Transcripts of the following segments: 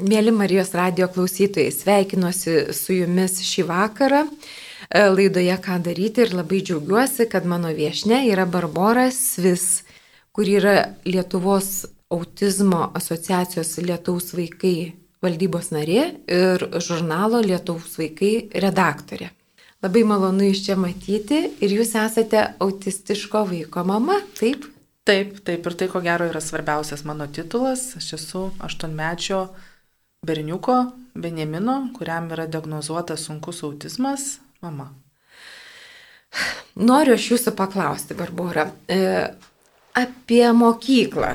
Mėly Marijos radio klausytojai, sveikinuosi su jumis šį vakarą e, laidoje Ką daryti ir labai džiaugiuosi, kad mano viešne yra Barbara Svis, kur yra Lietuvos autizmo asociacijos Lietuvos vaikai valdybos narė ir žurnalo Lietuvos vaikai redaktorė. Labai malonu iš čia matyti ir jūs esate autistiško vaiko mama, taip? Taip, taip ir tai ko gero yra svarbiausias mano titulas. Aš esu aštuonmečio berniuko Benjamino, kuriam yra diagnozuotas sunkus autizmas, mama. Noriu aš jūsų paklausti, Barbara, e, apie mokyklą.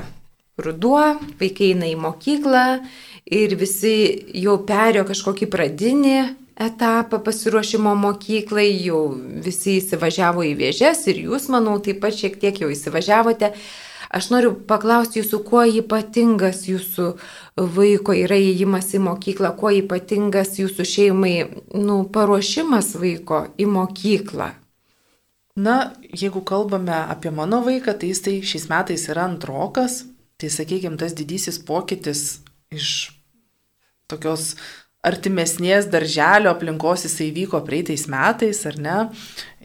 Ruduo, vaikai eina į mokyklą ir visi jau perėjo kažkokį pradinį etapą pasiruošimo mokyklai, jau visi įsivažiavo į vėžes ir jūs, manau, taip pat šiek tiek jau įsivažiavote. Aš noriu paklausti jūsų, kuo ypatingas jūsų vaiko yra įėjimas į mokyklą, kuo ypatingas jūsų šeimai nu, paruošimas vaiko į mokyklą. Na, jeigu kalbame apie mano vaiką, tai jis tai šiais metais yra antrokas, tai sakykime, tas didysis pokytis iš tokios artimesnės darželio aplinkos jisai vyko praeitais metais, ar ne?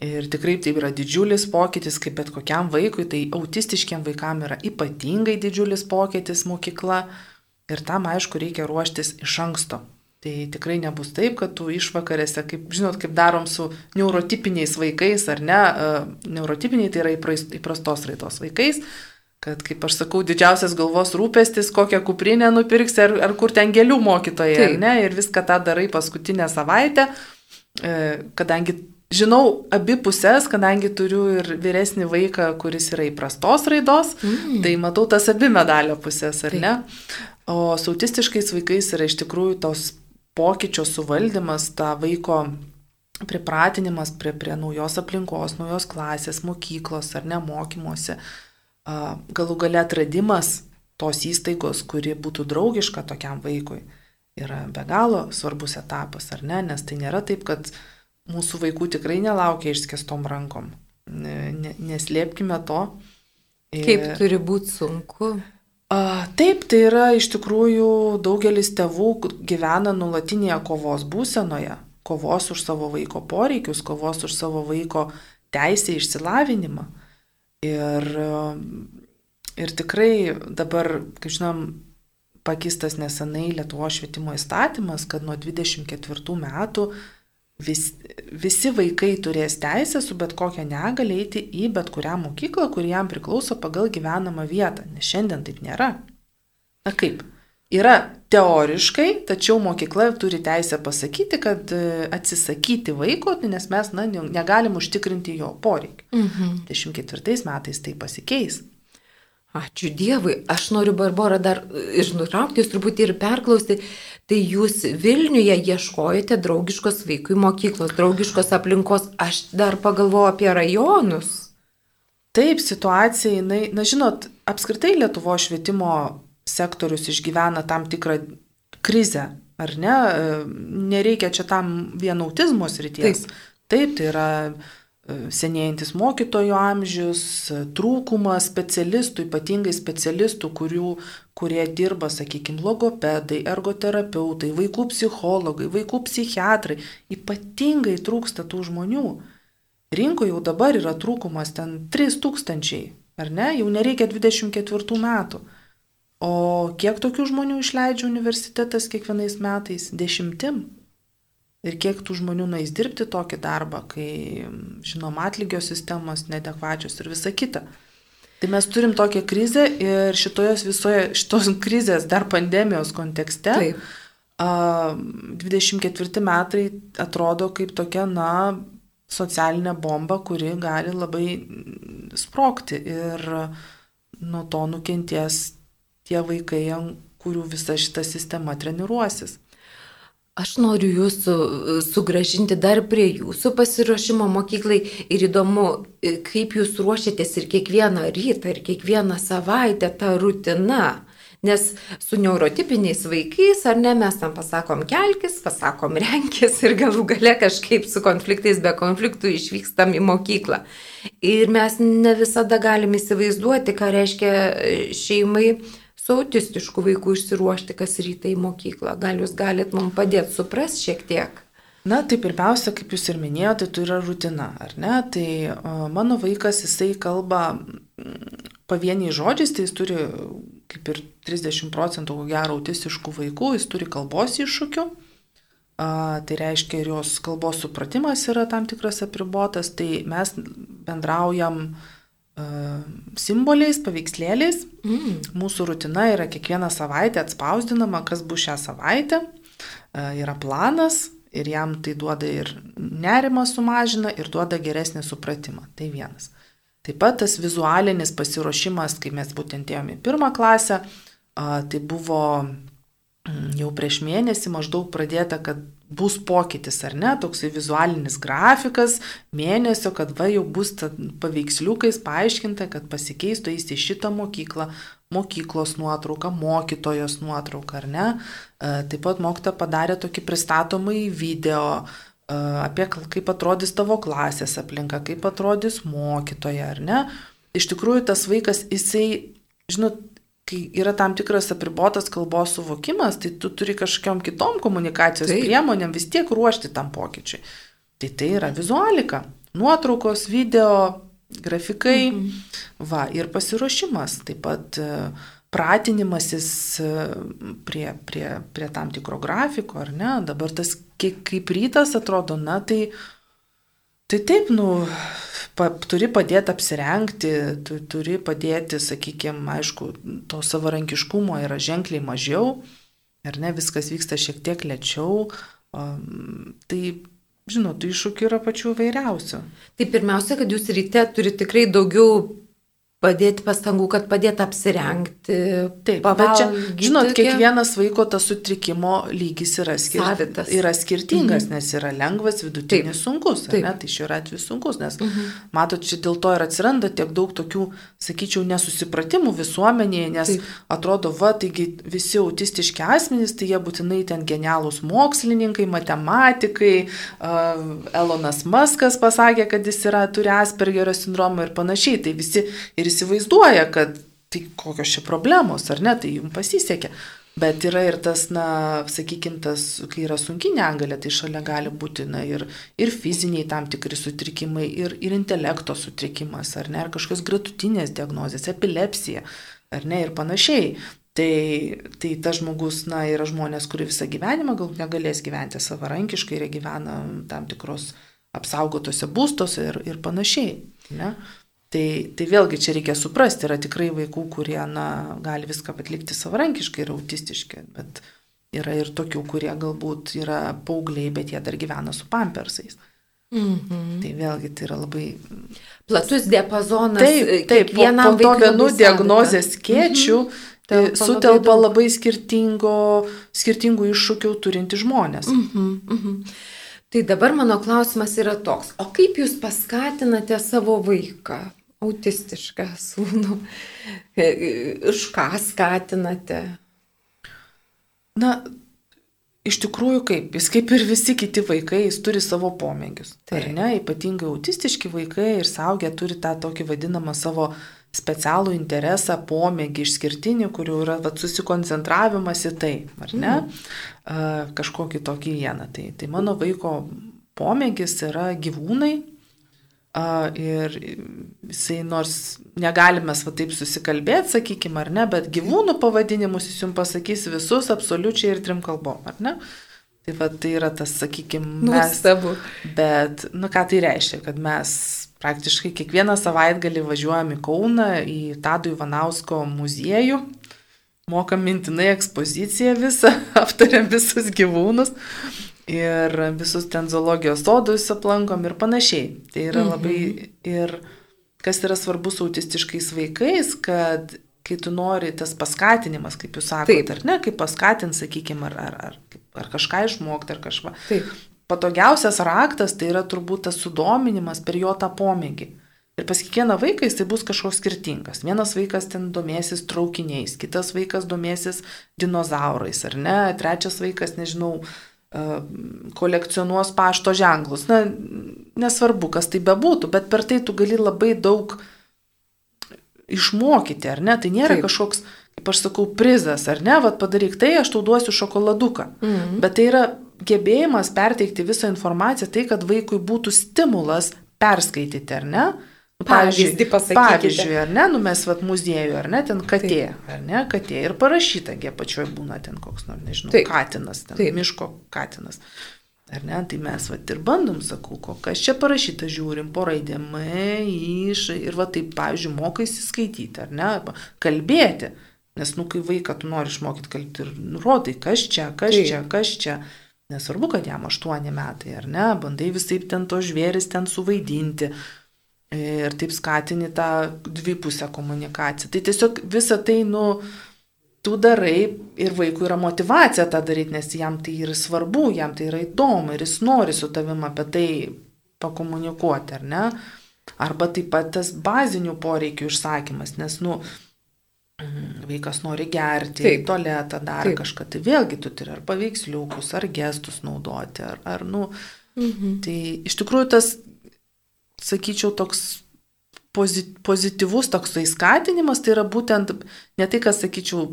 Ir tikrai tai yra didžiulis pokytis, kaip bet kokiam vaikui, tai autistiškiam vaikam yra ypatingai didžiulis pokytis mokykla. Ir tam, aišku, reikia ruoštis iš anksto. Tai tikrai nebus taip, kad tu išvakarėse, kaip žinot, kaip darom su neurotipiniais vaikais, ar ne, neurotipiniai tai yra įprastos raidos vaikais, kad, kaip aš sakau, didžiausias galvos rūpestis, kokią kuprinę nupirksi, ar, ar kur ten gėlių mokytojai, ar ne, ir viską tą darai paskutinę savaitę, e, kadangi žinau abi pusės, kadangi turiu ir vyresnį vaiką, kuris yra įprastos raidos, mm. tai matau tas abi medalio pusės, ar Taip. ne? O su autistiškais vaikais yra iš tikrųjų tos pokyčio suvaldymas, tą vaiko pripratinimas prie, prie naujos aplinkos, naujos klasės, mokyklos ar ne mokymuose galų gale atradimas tos įstaigos, kuri būtų draugiška tokiam vaikui, yra be galo svarbus etapas, ar ne? Nes tai nėra taip, kad mūsų vaikų tikrai nelaukia išskestom rankom. Neslėpkime to. Kaip turi būti sunku? Taip, tai yra iš tikrųjų daugelis tėvų gyvena nulatinėje kovos būsenoje, kovos už savo vaiko poreikius, kovos už savo vaiko teisę išsilavinimą. Ir, ir tikrai dabar, kaip žinom, pakistas nesenai Lietuvo švietimo įstatymas, kad nuo 24 metų vis, visi vaikai turės teisę su bet kokia negalė eiti į bet kurią mokyklą, kuri jam priklauso pagal gyvenamą vietą, nes šiandien taip nėra. Na kaip? Yra teoriškai, tačiau mokykla turi teisę pasakyti, kad e, atsisakyti vaiko, nes mes na, negalim užtikrinti jo poreikių. Mhm. 24 metais tai pasikeis. Ačiū Dievui, aš noriu Barbara dar išnutraukti, jūs truputį ir perklausti, tai jūs Vilniuje ieškojate draugiškos vaikui mokyklos, draugiškos aplinkos, aš dar pagalvoju apie rajonus. Taip, situacija, jinai, na žinot, apskritai Lietuvo švietimo sektorius išgyvena tam tikrą krizę, ar ne? Nereikia čia tam vien autizmo srities. Taip, Taip tai yra senėjantis mokytojų amžius, trūkumas specialistų, ypatingai specialistų, kurių, kurie dirba, sakykime, logopedai, ergoterapeutai, vaikų psichologai, vaikų psichiatrai. Ypatingai trūksta tų žmonių. Rinkoje jau dabar yra trūkumas ten 3000, ar ne? Jau nereikia 24 metų. O kiek tokių žmonių išleidžia universitetas kiekvienais metais? Dešimtim. Ir kiek tų žmonių nueis dirbti tokį darbą, kai, žinom, atlygio sistemos nedekvačios ir visa kita. Tai mes turim tokią krizę ir šitoje visoje, šitos krizės dar pandemijos kontekste. Taip. 24 metai atrodo kaip tokia, na, socialinė bomba, kuri gali labai sprokti ir nuo to nukenties tie vaikai, kurių visa šita sistema treniruosis. Aš noriu jūsų e, sugražinti dar prie jūsų pasiruošimo mokyklai ir įdomu, e, kaip jūs ruošiatės ir kiekvieną rytą, ir kiekvieną savaitę tą rutiną. Nes su neurotipiniais vaikais, ar ne, mes tam pasakom kelkis, pasakom renkis ir galų gale kažkaip su konfliktais be konfliktų išvykstam į mokyklą. Ir mes ne visada galim įsivaizduoti, ką reiškia e, šeimai su autistišku vaiku išsiruošti kas rytą į mokyklą? Gal jūs galit mums padėti suprasti šiek tiek? Na, tai pirmiausia, kaip jūs ir minėjote, tai yra rutina, ar ne? Tai mano vaikas, jisai kalba pavieniai žodžiais, tai jis turi kaip ir 30 procentų, ko gero, autistiškų vaikų, jis turi kalbos iššūkių. A, tai reiškia, ir jos kalbos supratimas yra tam tikras apribotas, tai mes bendraujam a, simboliais, paveikslėliais. Mm. Mūsų rutina yra kiekvieną savaitę atspausdinama, kas bus šią savaitę. Yra planas, ir jam tai duoda ir nerimą sumažina, ir duoda geresnį supratimą. Tai vienas. Taip pat tas vizualinis pasiruošimas, kai mes būtent ėjome į pirmą klasę, tai buvo mm, jau prieš mėnesį maždaug pradėta, kad bus pokytis ar ne, toksai vizualinis grafikas mėnesio, kad va jau bus paveiksliukais paaiškinta, kad pasikeistų įsti šitą mokyklą, mokyklos nuotrauką, mokytojos nuotrauką, ar ne. E, taip pat mokyta padarė tokį pristatomąjį video e, apie kaip atrodys tavo klasės aplinka, kaip atrodys mokytoja, ar ne. Iš tikrųjų, tas vaikas, jisai, žinot, kai yra tam tikras apribotas kalbos suvokimas, tai tu turi kažkokiam kitom komunikacijos Taip. priemonėm vis tiek ruošti tam pokyčiui. Tai tai yra vizualika. Nuotraukos, video, grafikai, mhm. va, ir pasiruošimas, taip pat e, pratinimasis e, prie, prie, prie tam tikro grafiko, ar ne, dabar tas kaip rytas atrodo, na tai, tai taip, nu, pa, turi padėti apsirengti, tu turi padėti, sakykime, aišku, to savarankiškumo yra ženkliai mažiau, ar ne, viskas vyksta šiek tiek lėčiau, um, tai žinot, iššūkių yra pačių vairiausių. Tai pirmiausia, kad jūs ryte turite tikrai daugiau padėti pastangų, kad padėtų apsirengti. Taip, bet čia, žinot, kiekvienas vaiko tas sutrikimo lygis yra, skir... Savitas. yra skirtingas, mhm. nes yra lengvas, vidutinis, Taip. sunkus. Taip. Ne? Tai šiuo atveju sunkus, nes mhm. matot, čia dėl to ir atsiranda tiek daug tokių, sakyčiau, nesusipratimų visuomenėje, nes Taip. atrodo, va, taigi visi autistiški asmenys, tai jie būtinai ten genialūs mokslininkai, matematikai, uh, Elonas Maskas pasakė, kad jis yra, turi Aspergerio sindromą ir panašiai. Tai visi ir įsivaizduoja, kad tai kokios čia problemos, ar ne, tai jums pasisekė. Bet yra ir tas, na, sakykime, tas, kai yra sunki negalė, tai šalia gali būti, na, ir, ir fiziniai tam tikri sutrikimai, ir, ir intelekto sutrikimas, ar ne, ar kažkokios gratutinės diagnozės, epilepsija, ar ne, ir panašiai. Tai, tai tas žmogus, na, yra žmonės, kurie visą gyvenimą gal negalės gyventi savarankiškai ir gyvena tam tikros apsaugotose būstose ir, ir panašiai. Ne? Tai, tai vėlgi čia reikia suprasti, yra tikrai vaikų, kurie na, gali viską atlikti savarankiškai ir autistiški, bet yra ir tokių, kurie galbūt yra paaugliai, bet jie dar gyvena su pampersais. Mhm. Tai vėlgi tai yra labai platus diapazonas. Taip, taip po, po to vienų diagnozės skėčių mhm. Tai sutelpa labai, labai skirtingo, skirtingų iššūkių turinti žmonės. Mhm, mhm. Tai dabar mano klausimas yra toks, o kaip jūs paskatinate savo vaiką? Autistišką sūnų. Iš ką skatinate? Na, iš tikrųjų kaip, jis kaip ir visi kiti vaikai, jis turi savo pomėgius. Tai ne, ypatingai autistiški vaikai ir saugę turi tą tokį vadinamą savo specialų interesą, pomėgį išskirtinį, kurių yra vat, susikoncentravimas į tai, ar ne, mm. kažkokį tokį vieną. Tai, tai mano vaiko pomėgis yra gyvūnai, Ir jisai nors negalime va taip susikalbėti, sakykime, ar ne, bet gyvūnų pavadinimus jis jums pasakys visus absoliučiai ir trim kalbom, ar ne? Tai va tai yra tas, sakykime, mes. Nuostabu. Bet, nu ką tai reiškia, kad mes praktiškai kiekvieną savaitgalį važiuojam į Kauną, į Tado Ivanausko muziejų, mokam mintinai ekspoziciją visą, aptariam visus gyvūnus ir visus ten zoologijos sodus aplankom ir panašiai. Tai yra labai mhm. ir kas yra svarbus autistiškais vaikais, kad kai tu nori tas paskatinimas, kaip jūs sakote, Taip. ar ne, kaip paskatint, sakykime, ar, ar, ar, ar kažką išmokti, ar kažką. Taip. Patogiausias raktas tai yra turbūt tas sudominimas per jo tą pomėgį. Ir pas kiekvieną vaiką jis tai bus kažkoks skirtingas. Vienas vaikas ten domėsis traukiniais, kitas vaikas domėsis dinozaurais, ar ne, trečias vaikas, nežinau, uh, kolekcionuos pašto ženklus. Na, nesvarbu, kas tai bebūtų, bet per tai tu gali labai daug išmokyti, ar ne? Tai nėra Taip. kažkoks kaip aš sakau, prizas, ar ne, vad padaryk tai, aš tau duosiu šokoladuką. Mhm. Bet tai yra gebėjimas perteikti visą informaciją, tai kad vaikui būtų stimulas perskaityti, ar ne? Nu, pavyzdį pasakyti. Pavyzdžiui, ar ne, nu mes vat muziejų, ar ne, ten katė, Taip. ar ne, katė. Ir parašyta, jie pačioj būna ten koks nors, nežinau, Taip. katinas, ten, Taip. miško katinas. Ar ne, tai mes vat ir bandom, sakau, kas čia parašyta, žiūrim, po raidėm, iš, ir va taip, pavyzdžiui, mokaisi skaityti, ar ne, kalbėti. Nes, nu, kai vaiką tu nori išmokyti kalbėti ir nurodai, kas čia, kas Taip. čia, kas čia. Nesvarbu, kad jam aštuoni metai, ar ne, bandai visai ten to žvėris ten suvaidinti ir taip skatini tą dvipusę komunikaciją. Tai tiesiog visa tai, nu, tu darai ir vaikui yra motivacija tą daryti, nes jam tai yra svarbu, jam tai yra įdomu ir jis nori su tavim apie tai pakomunikuoti, ar ne? Arba taip pat tas bazinių poreikių išsakymas, nes, nu, Mhm. Vaikas nori gerti, Taip. tualetą, dar Taip. kažką. Tai vėlgi tu turi ar paveiksliukus, ar gestus naudoti, ar, ar nu. Mhm. Tai iš tikrųjų tas, sakyčiau, toks pozityvus toksai skatinimas, tai yra būtent ne tai, kas, sakyčiau,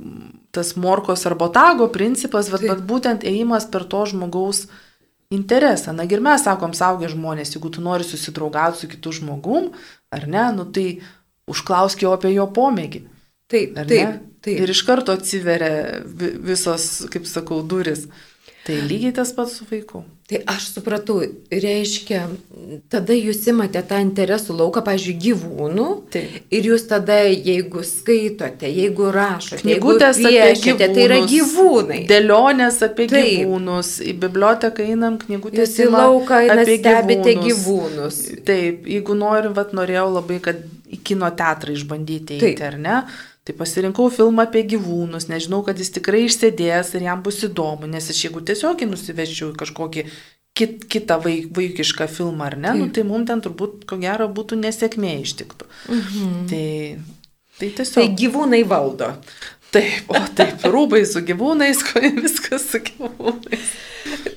tas morkos ar botago principas, bet, bet būtent ėjimas per to žmogaus interesą. Na ir mes sakom, saugę žmonės, jeigu tu nori susidraugauti su kitu žmogum, ar ne, nu tai užklausk jo apie jo pomėgį. Taip, taip, taip. Ir iš karto atsiveria visos, kaip sakau, duris. Tai lygiai tas pats su vaiku. Tai aš supratau, reiškia, tada jūs imate tą interesų lauką, pažiūrėjau, gyvūnų. Taip. Ir jūs tada, jeigu skaitote, jeigu rašote, knygutės piešiate, tai yra gyvūnai. Dėlionės apie Taip. gyvūnus. Į biblioteką einam, knygutės į lauką, apie stebite gyvūnus. gyvūnus. Taip, jeigu noriu, vat norėjau labai, kad į kino teatrą išbandyti eiti, ar ne? Tai pasirinkau filmą apie gyvūnus, nežinau, kad jis tikrai išsėdės ir jam bus įdomu, nes aš jeigu tiesiog nusivežčiau kažkokį kit, kitą vaik, vaikišką filmą ar ne, nu, tai mums ten turbūt, ko gero, būtų nesėkmė ištiktų. Mhm. Tai, tai tiesiog. Tai gyvūnai valdo. Taip, o taip, rūbai su gyvūnais, viskas su gyvūnais.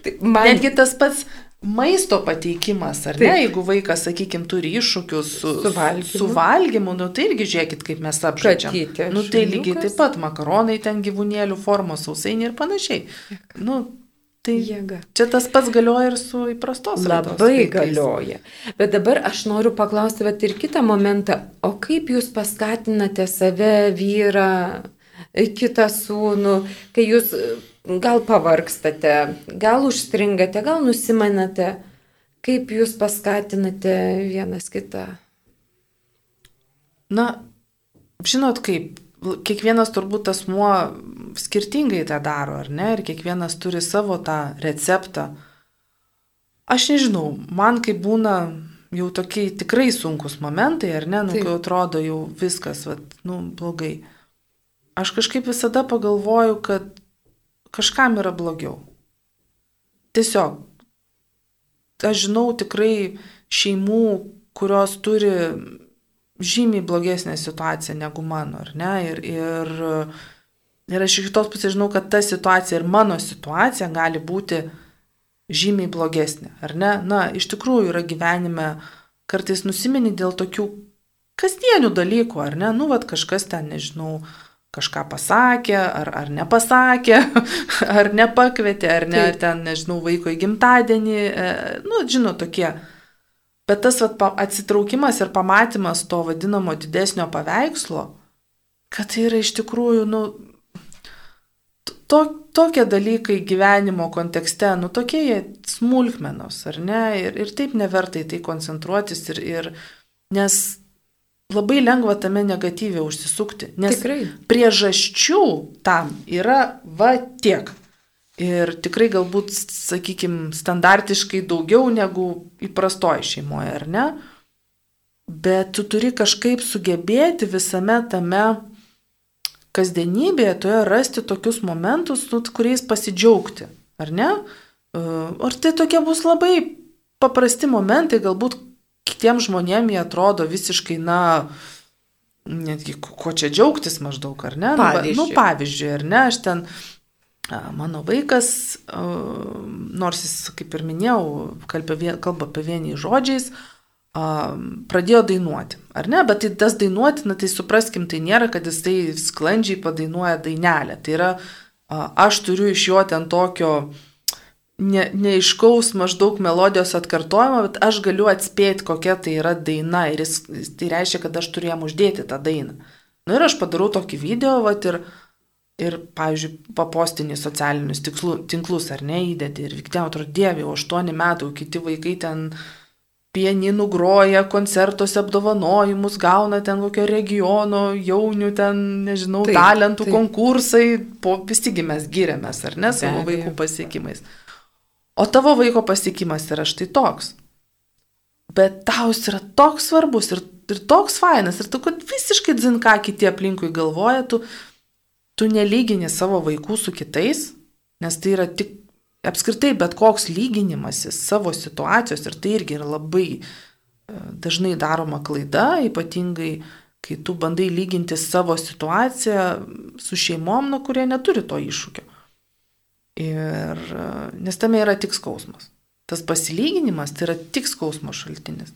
Tai man... Netgi tas pats maisto pateikimas, ar Taip. ne, jeigu vaikas, sakykime, turi iššūkius su, su, valgymu. su valgymu, nu tai irgi žiūrėkit, kaip mes apžaidžiam. Nu tai lygiai taip pat makaronai ten gyvūnėlių formos, sausainiai ir panašiai. Nu, Tai Jėga. čia tas pats galioja ir su įprastos. Labai galioja. Bet dabar aš noriu paklausti bet ir kitą momentą. O kaip jūs paskatinate save, vyrą, kitą sūnų, kai jūs gal pavargstate, gal užstringate, gal nusimanate, kaip jūs paskatinate vienas kitą? Na, žinot kaip, kiekvienas turbūt asmuo skirtingai tą daro, ar ne, ir kiekvienas turi savo tą receptą. Aš nežinau, man kai būna jau tokie tikrai sunkus momentai, ar ne, nu, kai atrodo jau viskas, vat, nu, blogai. Aš kažkaip visada pagalvoju, kad kažkam yra blogiau. Tiesiog, aš žinau tikrai šeimų, kurios turi žymiai blogesnę situaciją negu mano, ar ne? Ir, ir, ir aš iš kitos pusės žinau, kad ta situacija ir mano situacija gali būti žymiai blogesnė, ar ne? Na, iš tikrųjų yra gyvenime kartais nusimeni dėl tokių kasdienių dalykų, ar ne? Nu, vad kažkas ten, nežinau, kažką pasakė, ar, ar nepasakė, ar nepakvietė, ar ne, ar ten, nežinau, vaiko į gimtadienį, e, nu, žinot, tokie. Bet tas vat, atsitraukimas ir pamatymas to vadinamo didesnio paveikslo, kad tai yra iš tikrųjų, nu, to, tokie dalykai gyvenimo kontekste, nu, tokie jie smulkmenos, ar ne, ir, ir taip nevertai tai koncentruotis, ir, ir, nes labai lengva tame negatyviai užsisukti. Nes tikrai. priežasčių tam yra va tiek. Ir tikrai galbūt, sakykime, standartiškai daugiau negu įprastoji šeimoje, ar ne? Bet tu turi kažkaip sugebėti visame tame kasdienybėje, toje rasti tokius momentus, nu, kuriais pasidžiaugti, ar ne? Ar tai tokie bus labai paprasti momentai, galbūt kitiems žmonėms jie atrodo visiškai, na, netgi ko čia džiaugtis maždaug, ar ne? Nu, pavyzdžiui. Nu, pavyzdžiui, ar ne, aš ten, mano vaikas, nors jis, kaip ir minėjau, kalba apie vienį žodžiais, pradėjo dainuoti, ar ne? Bet tai tas dainuoti, na tai supraskim, tai nėra, kad jis tai sklandžiai padainuoja dainelę. Tai yra, aš turiu iš jo ten tokio ne, neiškaus maždaug melodijos atkartojimo, bet aš galiu atspėti, kokia tai yra daina ir jis, tai reiškia, kad aš turiu jam uždėti tą dainą. Na nu, ir aš padarau tokį video, vat, ir, ir, pavyzdžiui, papostinį socialinius tikslų, tinklus ar neįdėti. Ir Viktė, atrodo, dievė, o aštuoni metų, kiti vaikai ten pieninų groja, koncertuose apdovanojimus, gauna ten kokio regiono, jaunių ten, nežinau, taip, talentų taip. konkursai, po visigi mes giriamės, ar ne, savo vaikų pasiekimais. O tavo vaiko pasiekimas yra štai toks. Bet tau jis yra toks svarbus ir, ir toks fainas, ir tu, kad visiškai dzin, ką kiti aplinkui galvoja, tu, tu nelygini savo vaikų su kitais, nes tai yra tik apskritai bet koks lyginimasis savo situacijos ir tai irgi yra labai e, dažnai daroma klaida, ypatingai kai tu bandai lyginti savo situaciją su šeimom, na, kurie neturi to iššūkio. Ir, nes tame yra tik skausmas. Tas pasilyginimas tai yra tik skausmo šaltinis.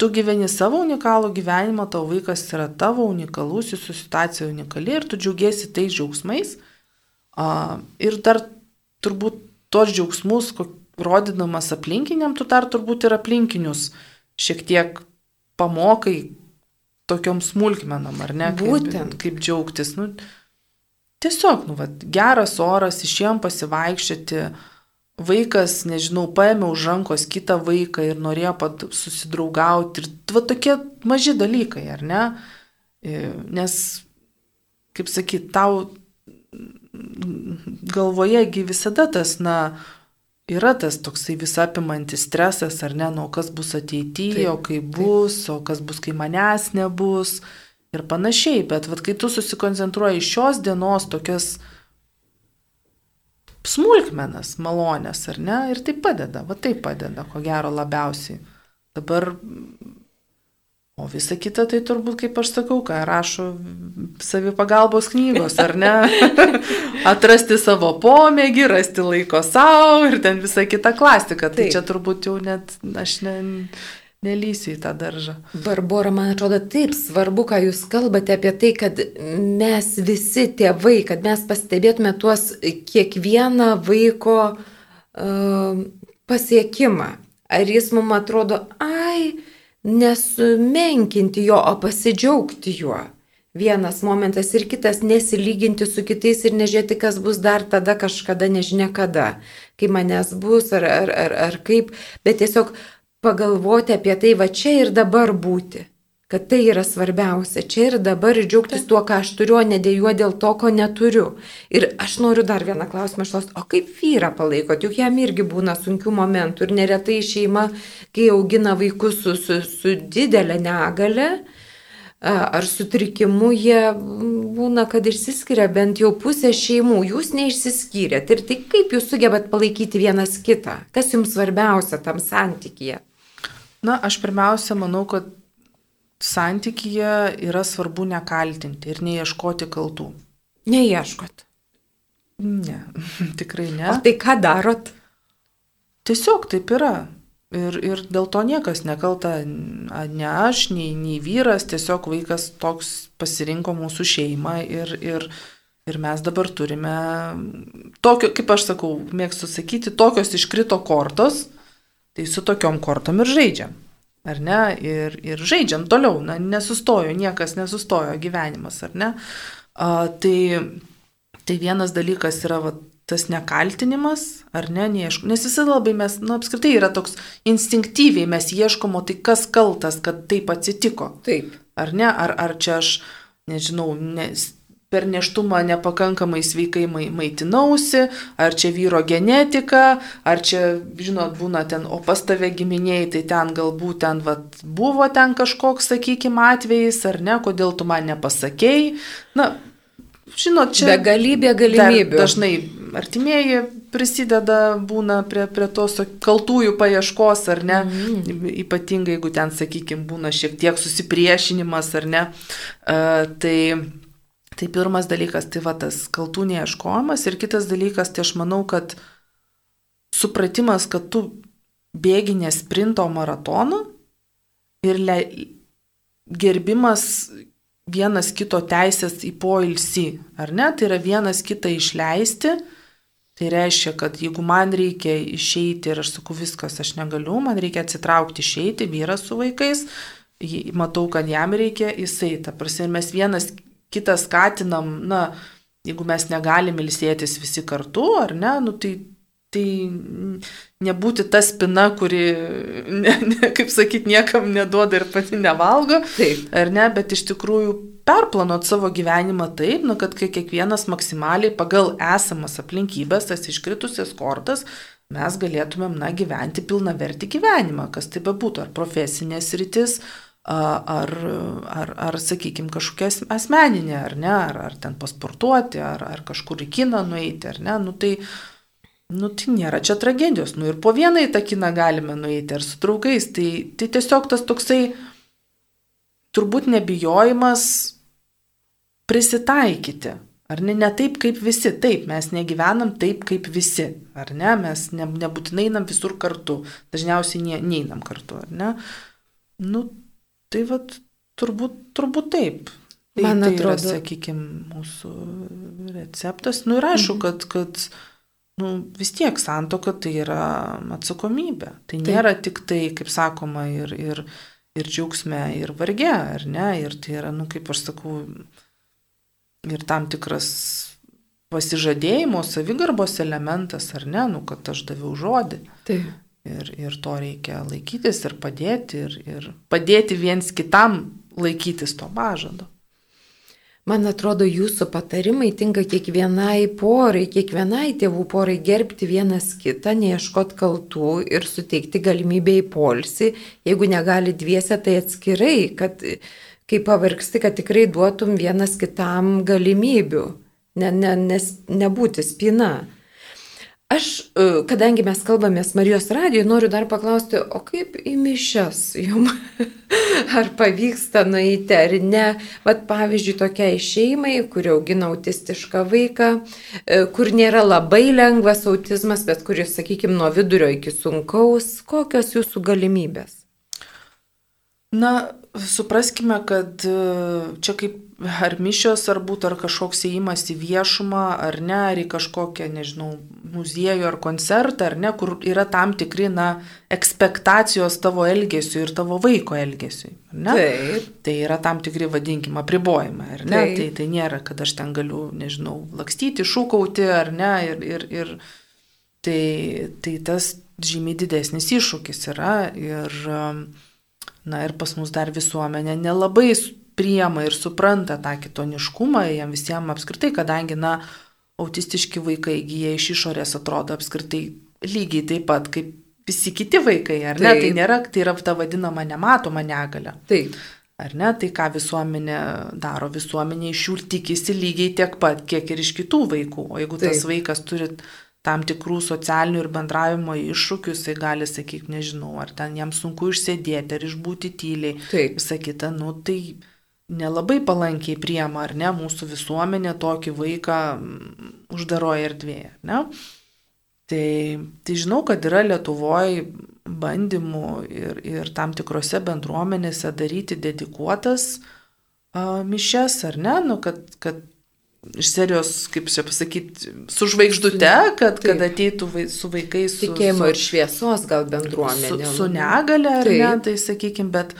Tu gyveni savo unikalų gyvenimą, tavo vaikas yra tavo unikalus, jūsų situacija unikali ir tu džiaugiesi tais džiaugsmais. Ir dar turbūt tuos džiaugsmus, rodydamas aplinkiniam, tu dar turbūt ir aplinkinius šiek tiek pamokai tokiom smulkmenom, ar ne? Būtent. Kaip, kaip džiaugtis. Nu, tiesiog, nu, vat, geras oras, išėjom pasivaikščioti, vaikas, nežinau, paėmė už rankos kitą vaiką ir norėjo pat susidraugauti. Ir va tokie maži dalykai, ar ne? E, nes, kaip sakyt, tau galvojegi visada tas, na, yra tas toksai visapimantis stresas, ar ne, nu, kas bus ateityje, o kaip bus, o kas bus, kai manęs nebus ir panašiai. Bet vat, kai tu susikoncentruoji šios dienos tokias smulkmenas, malonės, ar ne, ir tai padeda, va tai padeda, ko gero labiausiai. Dabar O visa kita tai turbūt, kaip aš sakau, ką rašo savipagalbos knygos, ar ne? Atrasti savo pomėgį, rasti laiko savo ir ten visa kita klasika. Tai Taip. čia turbūt jau net aš ne, nelysiu į tą daržą. Barbora, man atrodo, taip svarbu, ką jūs kalbate apie tai, kad mes visi tėvai, kad mes pastebėtume tuos kiekvieną vaiko uh, pasiekimą. Ar jis mums atrodo, ai, nesumenkinti jo, o pasidžiaugti juo. Vienas momentas ir kitas nesilyginti su kitais ir nežiūrėti, kas bus dar tada kažkada, nežinia kada, kai manęs bus ar, ar, ar, ar kaip, bet tiesiog pagalvoti apie tai va čia ir dabar būti kad tai yra svarbiausia. Čia ir dabar ir džiaugtis tuo, ką aš turiu, o nedėjuoti dėl to, ko neturiu. Ir aš noriu dar vieną klausimą išlausti, o kaip vyrą palaikot, juk jam irgi būna sunkių momentų ir neretai šeima, kai augina vaikus su, su, su didelė negale, ar sutrikimu jie būna, kad išsiskiria bent jau pusė šeimų, jūs neišsiskyrėt. Ir tai kaip jūs sugebat palaikyti vienas kitą? Kas jums svarbiausia tam santykyje? Na, aš pirmiausia manau, kad santykyje yra svarbu nekaltinti ir neieškoti kaltų. Neieškot. Ne, tikrai ne. O tai ką darot? Tiesiog taip yra. Ir, ir dėl to niekas nekalta, ne aš, nei, nei vyras, tiesiog vaikas toks pasirinko mūsų šeimą ir, ir, ir mes dabar turime, tokio, kaip aš sakau, mėgstu sakyti, tokios iškrito kortos, tai su tokiom kortom ir žaidžiam ar ne, ir, ir žaidžiam toliau, na, nesustojo, niekas nesustojo gyvenimas, ar ne. A, tai, tai vienas dalykas yra va, tas nekaltinimas, ar ne, neieškom, nes visada labai mes, na, apskritai yra toks instinktyviai mes ieškom, o tai kas kaltas, kad taip atsitiko. Taip. Ar ne, ar, ar čia aš, nežinau, nes per neštumą nepakankamai sveikai maitinausi, ar čia vyro genetika, ar čia, žinot, būna ten, o pas tave giminiai, tai ten galbūt ten vat, buvo ten kažkoks, sakykime, atvejis, ar ne, kodėl tu man nepasakėjai. Na, žinot, čia... Begalybė galimybių. Dažnai artimieji prisideda, būna prie, prie tos kaltųjų paieškos, ar ne, mm. ypatingai jeigu ten, sakykime, būna šiek tiek susipriešinimas, ar ne. Uh, tai Tai pirmas dalykas, tai va tas kaltų neieškojimas ir kitas dalykas, tai aš manau, kad supratimas, kad tu bėgi ne sprinto maratoną ir le, gerbimas vienas kito teisės į poilsį, ar ne? Tai yra vienas kitą išleisti. Tai reiškia, kad jeigu man reikia išeiti ir aš sakau viskas, aš negaliu, man reikia atsitraukti išeiti, vyras su vaikais, matau, kad jam reikia, jisai, ta prasme, mes vienas kitą skatinam, na, jeigu mes negalim ilsėtis visi kartu, ar ne, nu, tai Tai nebūti ta spina, kuri, ne, ne, kaip sakyt, niekam neduoda ir pati nevalgo. Taip. Ar ne, bet iš tikrųjų perplanuot savo gyvenimą taip, nu, kad kai kiekvienas maksimaliai pagal esamas aplinkybės, tas iškritusias kortas, mes galėtumėm, na, gyventi pilna verti gyvenimą, kas tai bebūtų, ar profesinės rytis, ar, ar, ar sakykime, kažkokia asmeninė, ar ne, ar, ar ten pasportuoti, ar, ar kažkur į kiną nueiti, ar ne, nu tai, Nu, tai nėra čia tragedijos. Nu, ir po vieną į tą kiną galime nueiti, ar su draugais. Tai, tai tiesiog tas toksai turbūt nebijojimas prisitaikyti. Ar ne, ne taip kaip visi, taip, mes negyvenam taip kaip visi, ar ne, mes ne, nebūtinai einam visur kartu, dažniausiai ne, neinam kartu, ar ne. Nu, tai vad, turbūt, turbūt taip. Tai, Man tai atrodo, sakykime, mūsų receptas. Nu ir aišku, mhm. kad, kad nu, vis tiek santoka tai yra atsakomybė. Tai Taip. nėra tik tai, kaip sakoma, ir, ir, ir džiaugsme, ir varge, ar ne? Ir tai yra, nu, kaip aš sakau, ir tam tikras pasižadėjimo, savigarbos elementas, ar ne, nu, kad aš daviau žodį. Taip. Ir, ir to reikia laikytis ir padėti, ir, ir padėti viens kitam laikytis to pažado. Man atrodo, jūsų patarimai tinka kiekvienai porai, kiekvienai tėvų porai gerbti vienas kitą, neieškot kaltų ir suteikti galimybę į polsį. Jeigu negali dviese, tai atskirai, kad kai pavargsti, kad tikrai duotum vienas kitam galimybių, ne, ne, nes nebūti spina. Aš, e, kadangi mes kalbamės Marijos radijoje, noriu dar paklausti, o kaip į mišes jum? ar pavyksta nueiti ar ne? Vat pavyzdžiui, tokiai šeimai, kuri augina autistišką vaiką, e, kur nėra labai lengvas autizmas, bet kuris, sakykime, nuo vidurio iki sunkaus, kokios jūsų galimybės? Na, supraskime, kad e, čia kaip ar mišios, ar būtų ar kažkoks įėjimas į viešumą, ar ne, ar į kažkokią, nežinau, muziejų ar koncertą, ar ne, kur yra tam tikri, na, ekspektacijos tavo elgesiu ir tavo vaiko elgesiu. Taip. Tai yra tam tikri, vadinkime, apribojimai, ar ne? Taip. Tai, tai nėra, kad aš ten galiu, nežinau, lakstyti, šūkauti, ar ne, ir, ir, ir tai, tai tas žymiai didesnis iššūkis yra ir, na, ir pas mus dar visuomenė nelabai priema ir supranta tą kitoniškumą, jam visiems apskritai, kadangi, na, autistiški vaikai įgyja iš išorės atrodo apskritai lygiai taip pat kaip visi kiti vaikai, ar ne? Tai taip. Nėra, tai yra ta vadinama nematoma negalė. Taip. Ar ne? Tai ką visuomenė daro, visuomenė iš jų tikisi lygiai tiek pat, kiek ir iš kitų vaikų. O jeigu Taip. tas vaikas turi tam tikrų socialinių ir bendravimo iššūkių, jisai gali sakyti, nežinau, ar ten jam sunku išsėdėti, ar išbūti tyliai. Taip. Visą kitą, nu tai nelabai palankiai priema, ar ne, mūsų visuomenė tokį vaiką mm, uždaroje erdvėje, ne? Tai, tai žinau, kad yra Lietuvoje bandymų ir, ir tam tikrose bendruomenėse daryti dedikuotas uh, mišes, ar ne, nu, kad, kad iš serijos, kaip čia pasakyti, su žvaigždute, kad, Taip. kad ateitų vai, su vaikais. Su, Tikėjimo su, ir šviesos gal bendruomenė. Su, su negale, ar Taip. ne, tai sakykime, bet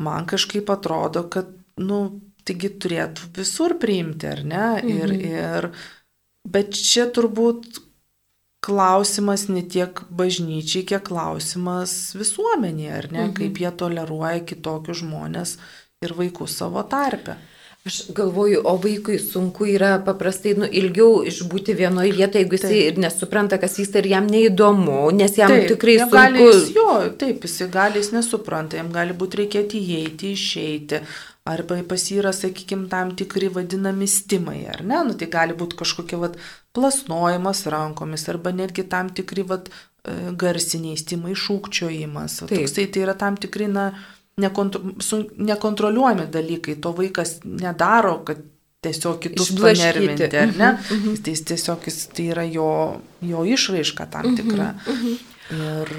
man kažkaip atrodo, kad nu, taigi turėtų visur priimti, ar ne? Ir, mhm. ir, bet čia turbūt klausimas ne tiek bažnyčiai, kiek klausimas visuomenėje, ar ne? Mhm. Kaip jie toleruoja kitokius žmonės ir vaikus savo tarpe. Aš galvoju, o vaikui sunku yra paprastai nu, ilgiau išbūti vienoje vietoje, jeigu jisai ir nesupranta, kas vyksta ir jam neįdomu, nes jam taip, tikrai sunku. Gali, jis, jo, taip, jis gali, jis nesupranta, jam gali būti reikėti įeiti, išeiti. Arba pas jį yra, sakykime, tam tikri vadinami stimai, ar ne? Nu, tai gali būti kažkokia vat, plasnojimas rankomis, arba netgi tam tikri vat, e, garsiniai stimai, šūkčiojimas. Toksai tai yra tam tikri, na, nekontro, nekontroliuojami dalykai. To vaikas nedaro, kad tiesiog kitus panervinti, ar ne? Mm -hmm. Tai tiesiog jis, tai yra jo, jo išraiška tam tikra. Mm -hmm. Ir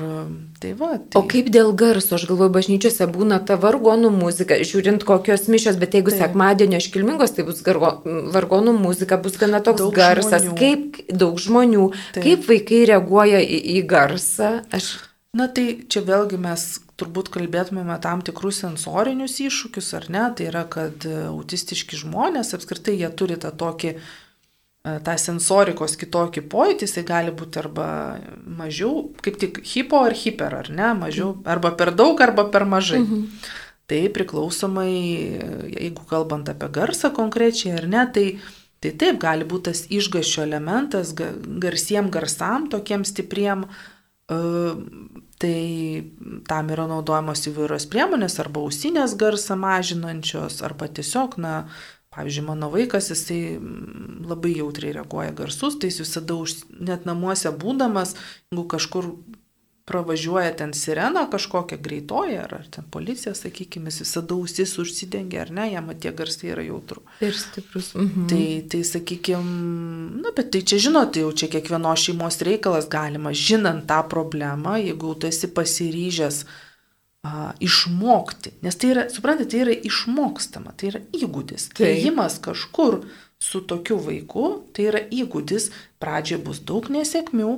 tai va. Tai... O kaip dėl garso, aš galvoju, bažnyčiose būna ta vargonų muzika, žiūrint kokios mišios, bet jeigu Taip. sekmadienio iškilmingos, tai bus gargo, vargonų muzika, bus gana toks daug garsas, žmonių. kaip daug žmonių, Taip. kaip vaikai reaguoja į, į garsą. Aš... Na tai čia vėlgi mes turbūt kalbėtumėme tam tikrus sensorinius iššūkius, ar ne? Tai yra, kad autistiški žmonės apskritai jie turi tą tokį E, tą sensorikos kitokį pojūtį, jisai gali būti arba mažiau, kaip tik hipo ar hiper, ar ne, mažiau, mhm. arba per daug, arba per mažai. Mhm. Tai priklausomai, jeigu kalbant apie garsą konkrečiai ar ne, tai, tai taip gali būti tas išgašio elementas garsiem garsam, tokiem stipriem, uh, tai tam yra naudojamos įvairios priemonės, arba ausinės garsą mažinančios, arba tiesiog, na, uh, Pavyzdžiui, mano vaikas, jisai mm, labai jautriai reaguoja garsus, tai jis visada už, net namuose būdamas, jeigu kažkur pravažiuoja ten sirena kažkokia greitoja, ar, ar ten policija, sakykime, jis visada ausis užsidengia, ar ne, jam tie garsai yra jautru. Ir stiprus. Mhm. Tai, tai sakykime, na, bet tai čia žinote, jau čia kiekvieno šeimos reikalas galima, žinant tą problemą, jeigu tu esi pasiryžęs, uh, a, išmokti. Nes tai yra, suprantate, tai yra išmokstama, tai yra įgūdis. Tai ėjimas kažkur su tokiu vaiku, tai yra įgūdis, pradžioje bus daug nesėkmių,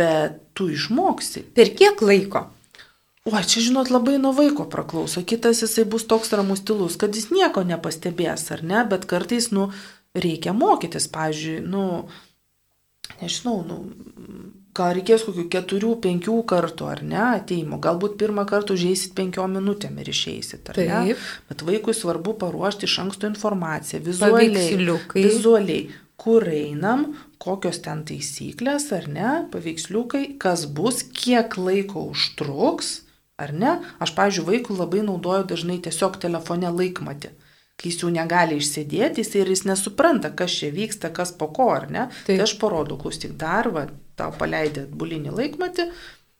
bet tu išmoksi. Per kiek laiko? O, čia žinot, labai nuo vaiko praklauso. Kitas jisai bus toks ramus stilus, kad jis nieko nepastebės, ar ne, bet kartais, nu, reikia mokytis. Pavyzdžiui, nu, nežinau, nu, gal reikės kokių keturių, penkių kartų, ar ne, ateimo. Galbūt pirmą kartą užėsit penkiom minutėm ir išeisit, ar Taip. ne. Bet vaikui svarbu paruošti iš anksto informaciją, vizualiai. Vizualiai, kur einam, kokios ten taisyklės, ar ne, paveiksliukai, kas bus, kiek laiko užtruks, ar ne. Aš, pavyzdžiui, vaikui labai naudoju dažnai tiesiog telefone laikmatį kai jis jau negali išsėdėti, jis ir jis nesupranta, kas čia vyksta, kas po ko, ar ne. Taip. Tai aš parodau, klausyk, dar, va, tau paleidė bulinį laikmatį,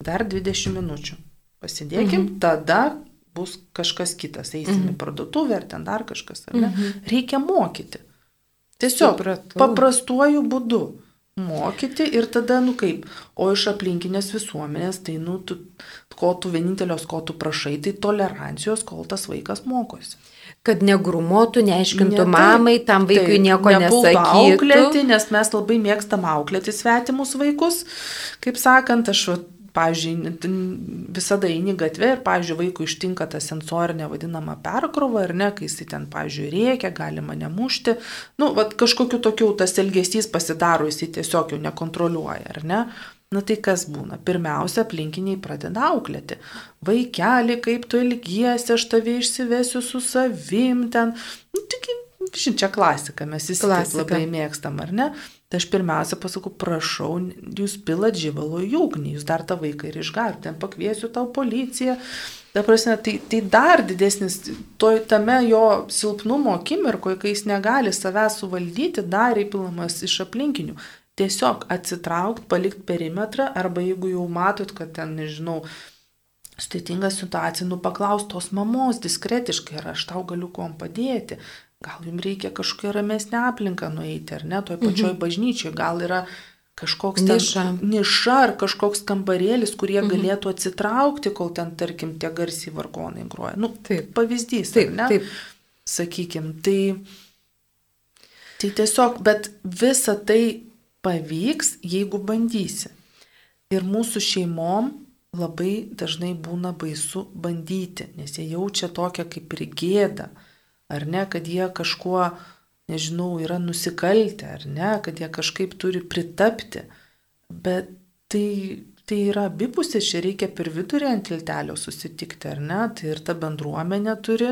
dar 20 minučių. Pasidėkim, mhm. tada bus kažkas kitas, eisim mhm. į parduotuvę ar ten dar kažkas, ar ne? Mhm. Reikia mokyti. Tiesiog Supratau. paprastuoju būdu mokyti ir tada, nu kaip, o iš aplinkinės visuomenės, tai, nu, tu, ko tu vienintelios, ko tu prašai, tai tolerancijos, kol tas vaikas mokosi kad negrumotų, neaiškintų ne, mamai, tam vaikui tai, nieko nesakytų. Auklėti, nes mes labai mėgstam auklėti svetimus vaikus. Kaip sakant, aš, pavyzdžiui, visada eini gatvė ir, pavyzdžiui, vaikui ištinka ta sensorinė vadinama perkrova, ar ne, kai jis ten, pavyzdžiui, reikia, galima nemušti. Nu, vad kažkokiu tokiu tas elgesys pasidaro, jis tiesiog jau nekontroliuoja, ar ne? Na tai kas būna? Pirmiausia, aplinkiniai pradeda auklėti. Vaikeli, kaip tu ilgiesi, aš tave išsivesiu su savim ten. Nu, tik, žinai, čia klasika, mes visi labai mėgstam, ar ne? Tai aš pirmiausia pasakau, prašau, jūs pilat žybalo į ugnį, jūs dar tą vaiką ir išgarite, ten pakviesiu tau policiją. Ta prasme, tai, tai dar didesnis, to, tame jo silpnumo akimirkoje, kai jis negali savęs suvaldyti, dar įpilamas iš aplinkinių tiesiog atsitraukti, palikti perimetrą arba jeigu jau matot, kad ten, nežinau, sudėtinga situacija, nu paklausti tos mamos diskretiškai, ar aš tau galiu kuom padėti. Gal jums reikia kažkokią ramesnę aplinką nueiti, ar ne, toj pačioj mhm. bažnyčiai, gal yra kažkoks niša. Niša ar kažkoks kambarėlis, kurie mhm. galėtų atsitraukti, kol ten, tarkim, tie garsiai vargonai groja. Nu, taip. pavyzdys, taip, ne? Taip. Sakykim, tai, tai tiesiog, bet visa tai pavyks, jeigu bandysi. Ir mūsų šeimom labai dažnai būna baisu bandyti, nes jie jaučia tokią kaip ir gėdą, ar ne, kad jie kažkuo, nežinau, yra nusikaltę, ar ne, kad jie kažkaip turi pritapti. Bet tai, tai yra abipusė, čia reikia per vidurį ant tiltelio susitikti, ar ne, tai ir ta bendruomenė turi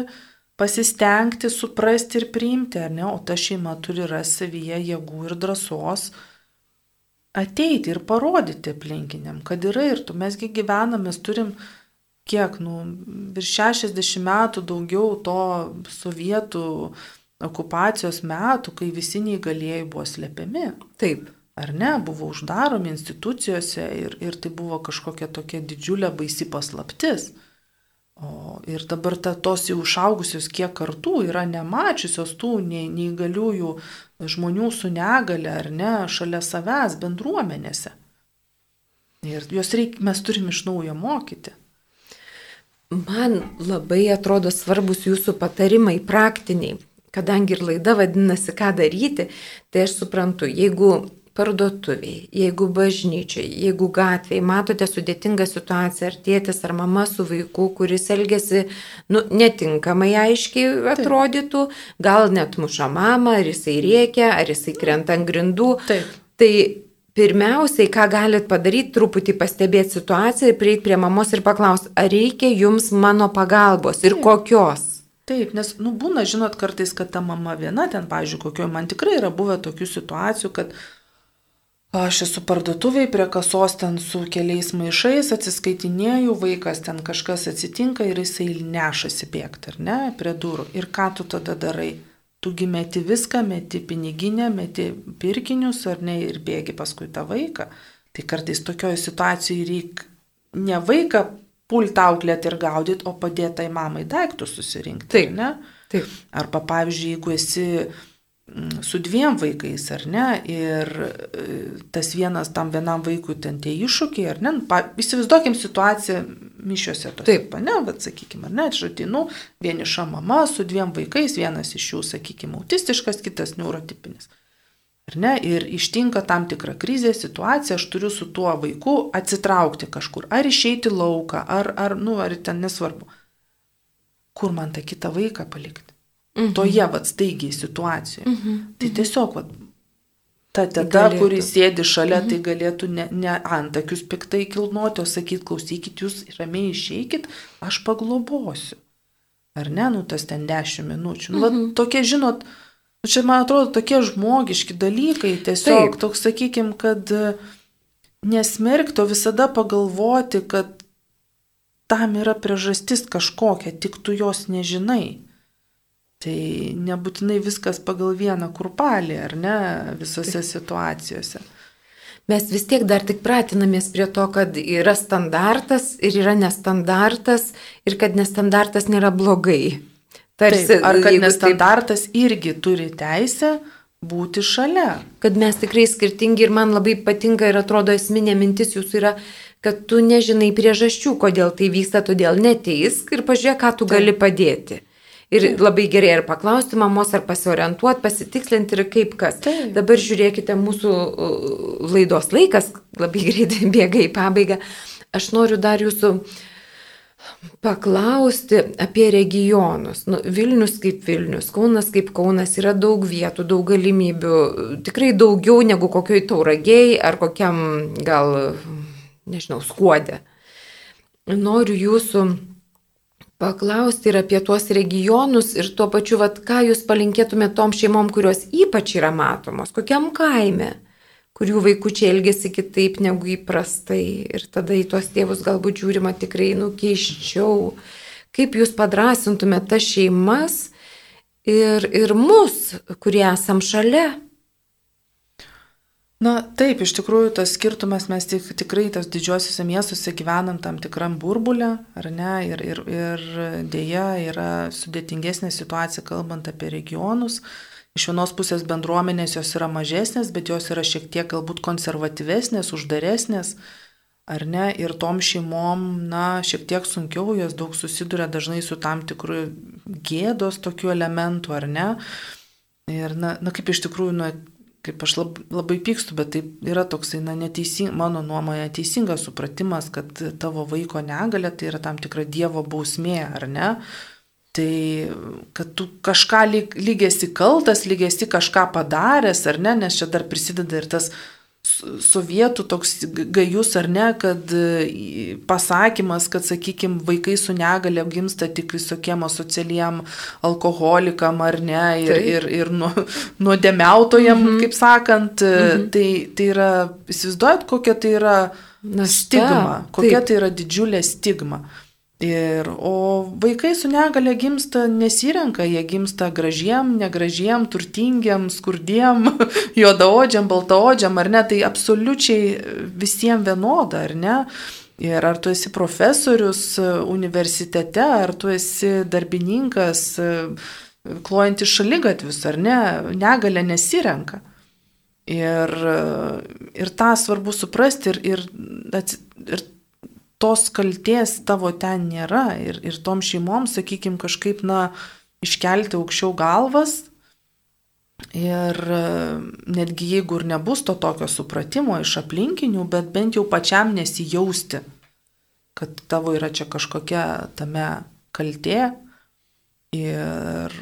pasistengti, suprasti ir priimti, ar ne, o ta šeima turi rasti savyje jėgų ir drąsos ateiti ir parodyti aplinkiniam, kad yra ir tu, mesgi gyvename, mes turim kiek, nu, virš 60 metų daugiau to sovietų okupacijos metų, kai visi neįgalėjai buvo slepiami. Taip. Ar ne, buvo uždaromi institucijose ir, ir tai buvo kažkokia tokia didžiulė baisi paslaptis. O ir dabar ta, tos jau išaugusios kiek kartų yra nemačiusios tų neįgaliųjų žmonių su negale ar ne šalia savęs bendruomenėse. Ir juos reik, mes turim iš naujo mokyti. Man labai atrodo svarbus jūsų patarimai praktiniai, kadangi ir laida vadinasi, ką daryti, tai aš suprantu, jeigu parduotuviai, jeigu bažnyčiai, jeigu gatvėje matote sudėtingą situaciją, ar tėtis, ar mama su vaiku, kuris elgesi nu, netinkamai aiškiai atrodytų, gal net muša mamą, ar jisai rėkia, ar jisai krenta ant grindų. Taip. Tai pirmiausiai, ką galit padaryti, truputį pastebėti situaciją ir prieiti prie mamos ir paklausti, ar reikia jums mano pagalbos ir Taip. kokios. Taip, nes, nu, būna, žinot, kartais, kad ta mama viena ten, pavyzdžiui, kokio, man tikrai yra buvę tokių situacijų, kad aš esu parduotuviai prie kasos ten su keliais maišais, atsiskaitinėjau, vaikas ten kažkas atsitinka ir jisai nešasi bėgti, ar ne, prie durų. Ir ką tu tada darai? Tugi meti viską, meti piniginę, meti pirkinius, ar ne, ir bėgi paskui tą vaiką. Tai kartais tokioje situacijoje reikia ne vaiką pulti auklėti ir gaudyti, o padėti tai mamai daiktus susirinkti. Taip. Ne? Taip. Arba, pavyzdžiui, jeigu esi su dviem vaikais, ar ne, ir e, tas vienas tam vienam vaikui ten tie iššūkiai, ar ne, nu, pa, įsivaizduokim situaciją mišiuose tos. Taip. Ne, bet sakykime, ar ne, aš atinu vieniša mama su dviem vaikais, vienas iš jų, sakykime, autistiškas, kitas neurotipinis. Ar ne, ir ištinka tam tikra krizė, situacija, aš turiu su tuo vaiku atsitraukti kažkur, ar išeiti lauką, ar, ar, nu, ar ten nesvarbu. Kur man tą kitą vaiką palikti? Mhm. Toje, vad, staigiai situacijoje. Mhm. Tai tiesiog, vat, ta teta, Galėtų. kuris sėdi šalia, tai galėtų ne, ne antakius piktai kilnuoti, o sakyti, klausykit, jūs ramiai išeikit, aš paglobosiu. Ar ne, nu tas ten dešimt minučių. Nu, Mhm. va, tokie, žinot, nu, čia man atrodo tokie žmogiški dalykai, tiesiog Taip. toks, sakykim, kad e, nesmerkti, o visada pagalvoti, kad tam yra priežastis kažkokia, tik tu jos nežinai. Tai nebūtinai viskas pagal vieną kurpalį, ar ne, visose situacijose. Mes vis tiek dar tik pratinamės prie to, kad yra standartas ir yra nestandartas ir kad nestandartas nėra blogai. Taip, ar kad nestandartas irgi turi teisę būti šalia. kad mes tikrai skirtingi ir man labai patinka ir atrodo esminė mintis jūsų yra, kad tu nežinai priežasčių, kodėl tai vyksta, todėl neteisk ir pažiūrėk, ką tu Taip. gali padėti. Ir labai gerai ar paklausti mamos, ar pasiorientuoti, pasitikslinti ir kaip kas. Taip. Dabar žiūrėkite, mūsų uh, laidos laikas labai greitai bėga į pabaigą. Aš noriu dar jūsų paklausti apie regionus. Nu, Vilnius kaip Vilnius, Kaunas kaip Kaunas yra daug vietų, daug galimybių, tikrai daugiau negu kokioj tauragiai ar kokiam gal, nežinau, skuodė. Noriu jūsų paklausti ir apie tuos regionus ir tuo pačiu, vat, ką jūs palinkėtumėte tom šeimom, kurios ypač yra matomos, kokiam kaime, kurių vaikučiai elgesi kitaip negu įprastai ir tada į tuos tėvus galbūt žiūrima tikrai nukeiščiau. Kaip jūs padrasintumėte tas šeimas ir, ir mus, kurie esam šalia? Na taip, iš tikrųjų tas skirtumas mes tik, tikrai tas didžiosiuose miestuose gyvenam tam tikram burbulę, ar ne, ir, ir, ir dėja yra sudėtingesnė situacija kalbant apie regionus. Iš vienos pusės bendruomenės jos yra mažesnės, bet jos yra šiek tiek galbūt konservatyvesnės, uždaresnės, ar ne, ir tom šeimom, na, šiek tiek sunkiau, jos daug susiduria dažnai su tam tikru gėdos tokiu elementu, ar ne. Ir, na, na kaip iš tikrųjų, na, kaip aš lab, labai pykstu, bet tai yra toksai, na, neteising, mano nuomonė, teisingas supratimas, kad tavo vaiko negalė tai yra tam tikra Dievo bausmė, ar ne? Tai, kad tu kažką lyg, lygiasi kaltas, lygiasi kažką padaręs, ar ne, nes čia dar prisideda ir tas sovietų toks gajus ar ne, kad e, pasakymas, kad, sakykime, vaikai su negale gimsta tik visokiem asocialiem alkoholikam ar ne, ir, Taip. ir, ir nu, nuodėmiautojam, Mhm. kaip sakant, Mhm. tai, tai yra, įsivaizduojat, kokia tai yra Našta. stigma, kokia Taip. tai yra didžiulė stigma. Ir, o vaikai su negale gimsta nesirenka, jie gimsta gražiem, negražiem, turtingiem, skurdiem, juodaodžiam, baltaodžiam, ar ne, tai absoliučiai visiems vienoda, ar ne. Ir ar tu esi profesorius universitete, ar tu esi darbininkas, klojantis šalygatvius, ar ne, negalė nesirenka. Ir, ir tą svarbu suprasti ir, ir ir tos kalties tavo ten nėra ir, ir tom šeimom, sakykime, kažkaip, na, iškelti aukščiau galvas. Ir e, netgi jeigu ir nebus to tokio supratimo iš aplinkinių, bet bent jau pačiam nesijausti, kad tavo yra čia kažkokia tame kaltė ir,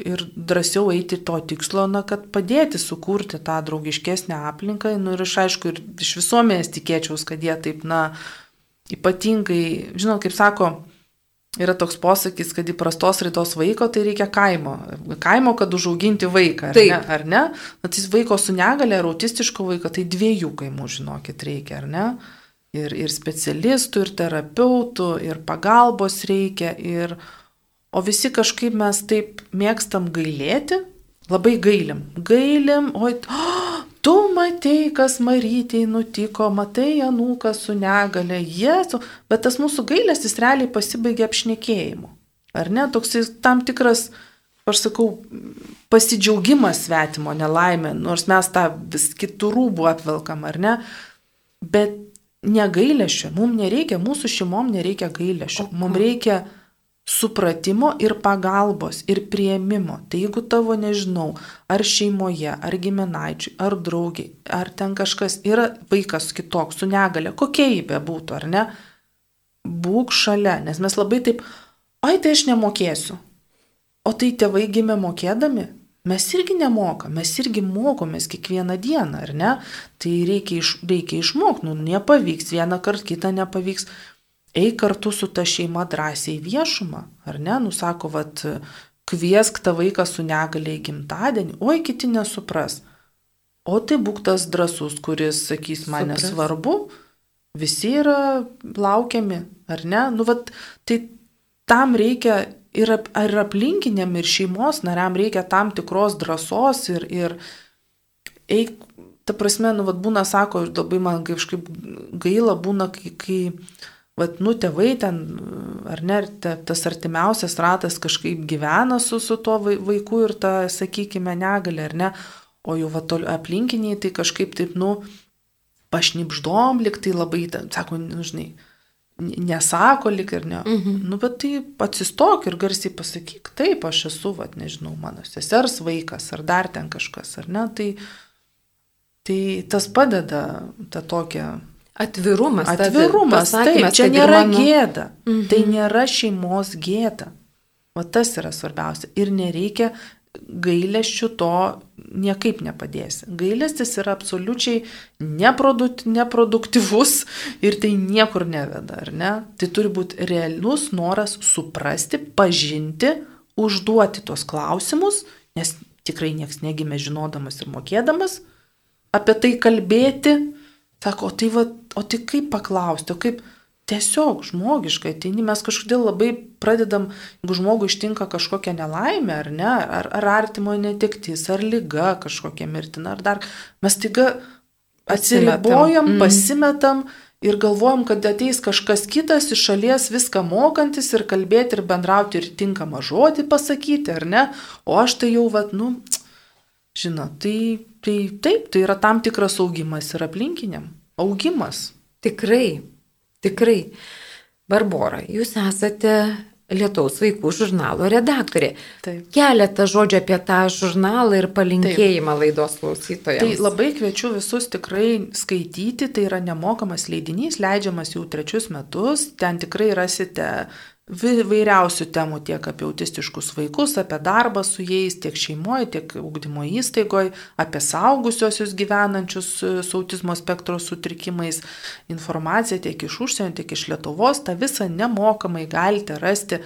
ir drąsiau eiti to tikslo, na, kad padėti sukurti tą draugiškesnę aplinką. Nu, ir aš aišku, ir iš visuomenės tikėčiaus, kad jie taip, na, ypatingai, žinot, kaip sako, yra toks posakis, kad įprastos raidos vaiko tai reikia kaimo. Kaimo, kad užauginti vaiką, ar Taip. ne? Ar ne? Na, tai vaiko su negale ar autistiško vaiko, tai dviejų kaimų, žinokit, reikia, ar ne? Ir, ir specialistų, ir terapeutų, ir pagalbos reikia. Ir, o visi kažkaip mes taip mėgstam gailėti, labai gailim. Gailim, oi, oh, Tu matei, kas Marytėjai nutiko, matai Anūką su negale, Jėzu, bet tas mūsų gailestis realiai pasibaigia apšnekėjimu. Ar ne? Toks tam tikras, aš sakau, pasidžiaugimas svetimo nelaimė, nors mes tą vis kitų rūbų apvelkam, ar ne? Bet negailėšio, mums nereikia, mūsų šeimom nereikia gailėšio, mums reikia supratimo ir pagalbos ir prieimimo. Tai jeigu tavo, nežinau, ar šeimoje, ar giminaičiui, ar draugiai, ar ten kažkas yra vaikas kitoks, su negale, kokia jį bebūtų, ar ne, būk šalia, nes mes labai taip, ai tai aš nemokėsiu. O tai tėvai gimė mokėdami, mes irgi nemokam, mes irgi mokomės kiekvieną dieną, ar ne? Tai reikia, iš, reikia išmokti, nu nepavyks, vieną kartą kitą nepavyks, eik kartu su ta šeima drąsiai viešumą, ar ne, nusako, vad, kviesk tą vaiką su negaliai gimtadienį, oi kiti nesupras. O tai būk tas drasus, kuris sakys, man nesvarbu, visi yra laukiami, ar ne? Nu, vat, tai tam reikia ir, ir aplinkiniam, ir šeimos nariam reikia tam tikros drąsos ir, ir eik, ta prasme, nu, vat, būna, sako, labai man kažkaip gaila būna, kai, kai Vat, nu, tėvai ten, ar ne, tas artimiausias ratas kažkaip gyvena su, su tuo vaiku ir ta, sakykime, negali, ar ne, o jau va, aplinkiniai tai kažkaip taip, nu, pašnipždom, lik tai labai, sako, nu, žinai, nesako lik ir ne. Mhm. Nu, bet tai atsistok ir garsiai pasakyk, taip, aš esu, va, nežinau, mano sesers vaikas ar dar ten kažkas, ar ne, tai, tai tas padeda tą tokią Atvirumas. Atvirumas, taip, čia nėra mano... gėda. Mhm. Tai nėra šeimos gėda. O tas yra svarbiausia. Ir nereikia gailesčių to niekaip nepadėsi. Gailestis yra absoliučiai neprodukt, neproduktyvus ir tai niekur neveda, ar ne? Tai turi būti realus noras suprasti, pažinti, užduoti tos klausimus, nes tikrai nieks negimė žinodamas ir mokėdamas apie tai kalbėti Sako, tai, va, o tai kaip paklausti, o kaip tiesiog žmogiškai ateini, mes kažkodėl labai pradedam, jeigu žmogui ištinka kažkokia nelaimė, ar ne, ar, ar artimoje netektis, ar lyga kažkokia mirtina, ar dar, mes taiga atsiribojam, mm. pasimetam ir galvojam, kad ateis kažkas kitas iš šalies viską mokantis ir kalbėti ir bendrauti ir tinkamą žodį pasakyti, ar ne, o aš tai jau, vad, nu, žinot, tai Tai taip, tai yra tam tikras augimas ir aplinkiniam. Augimas. Tikrai, tikrai. Barbora, jūs esate Lietuvos vaikų žurnalo redaktorė. Taip. Keletą žodžių apie tą žurnalą ir palinkėjimą Taip. laidos klausytojams. Tai labai kviečiu visus tikrai skaityti, tai yra nemokamas leidinys, leidžiamas jau trečius metus, ten tikrai rasite vairiausių temų tiek apie autistiškus vaikus, apie darbą su jais, tiek šeimoje, tiek ugdymo įstaigoje, apie saugusiosius gyvenančius su autizmo spektro sutrikimais, informaciją tiek iš užsienio, tiek iš Lietuvos, tą visą nemokamai galite rasti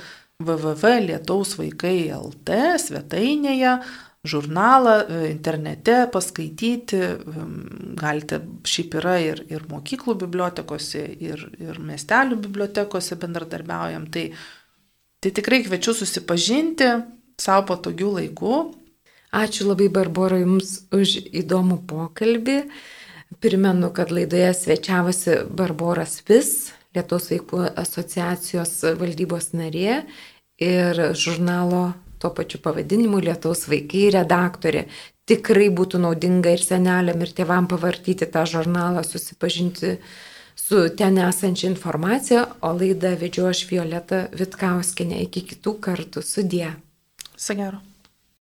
www.lietausvaikai.lt svetainėje žurnalą e, internete paskaityti, galite, šiaip yra ir, ir mokyklų bibliotekose, ir, ir miestelių bibliotekose bendradarbiaujam. Tai, tai tikrai kviečiu susipažinti savo patogių laikų. Ačiū labai, Barbara, Jums už įdomų pokalbį. Primenu, kad laidoje svečiavosi Barboras Vis, Lietuvos vaikų asociacijos valdybos narė ir žurnalo tuo pačiu pavadinimu Lietuvos vaikai redaktorė. Tikrai būtų naudinga ir seneliam, ir tėvam pavartyti tą žurnalą, susipažinti su ten esančia informacija, o laidą vedžioju aš Violeta Vitkauskinė. Iki kitų kartų. Sudie. Sagero.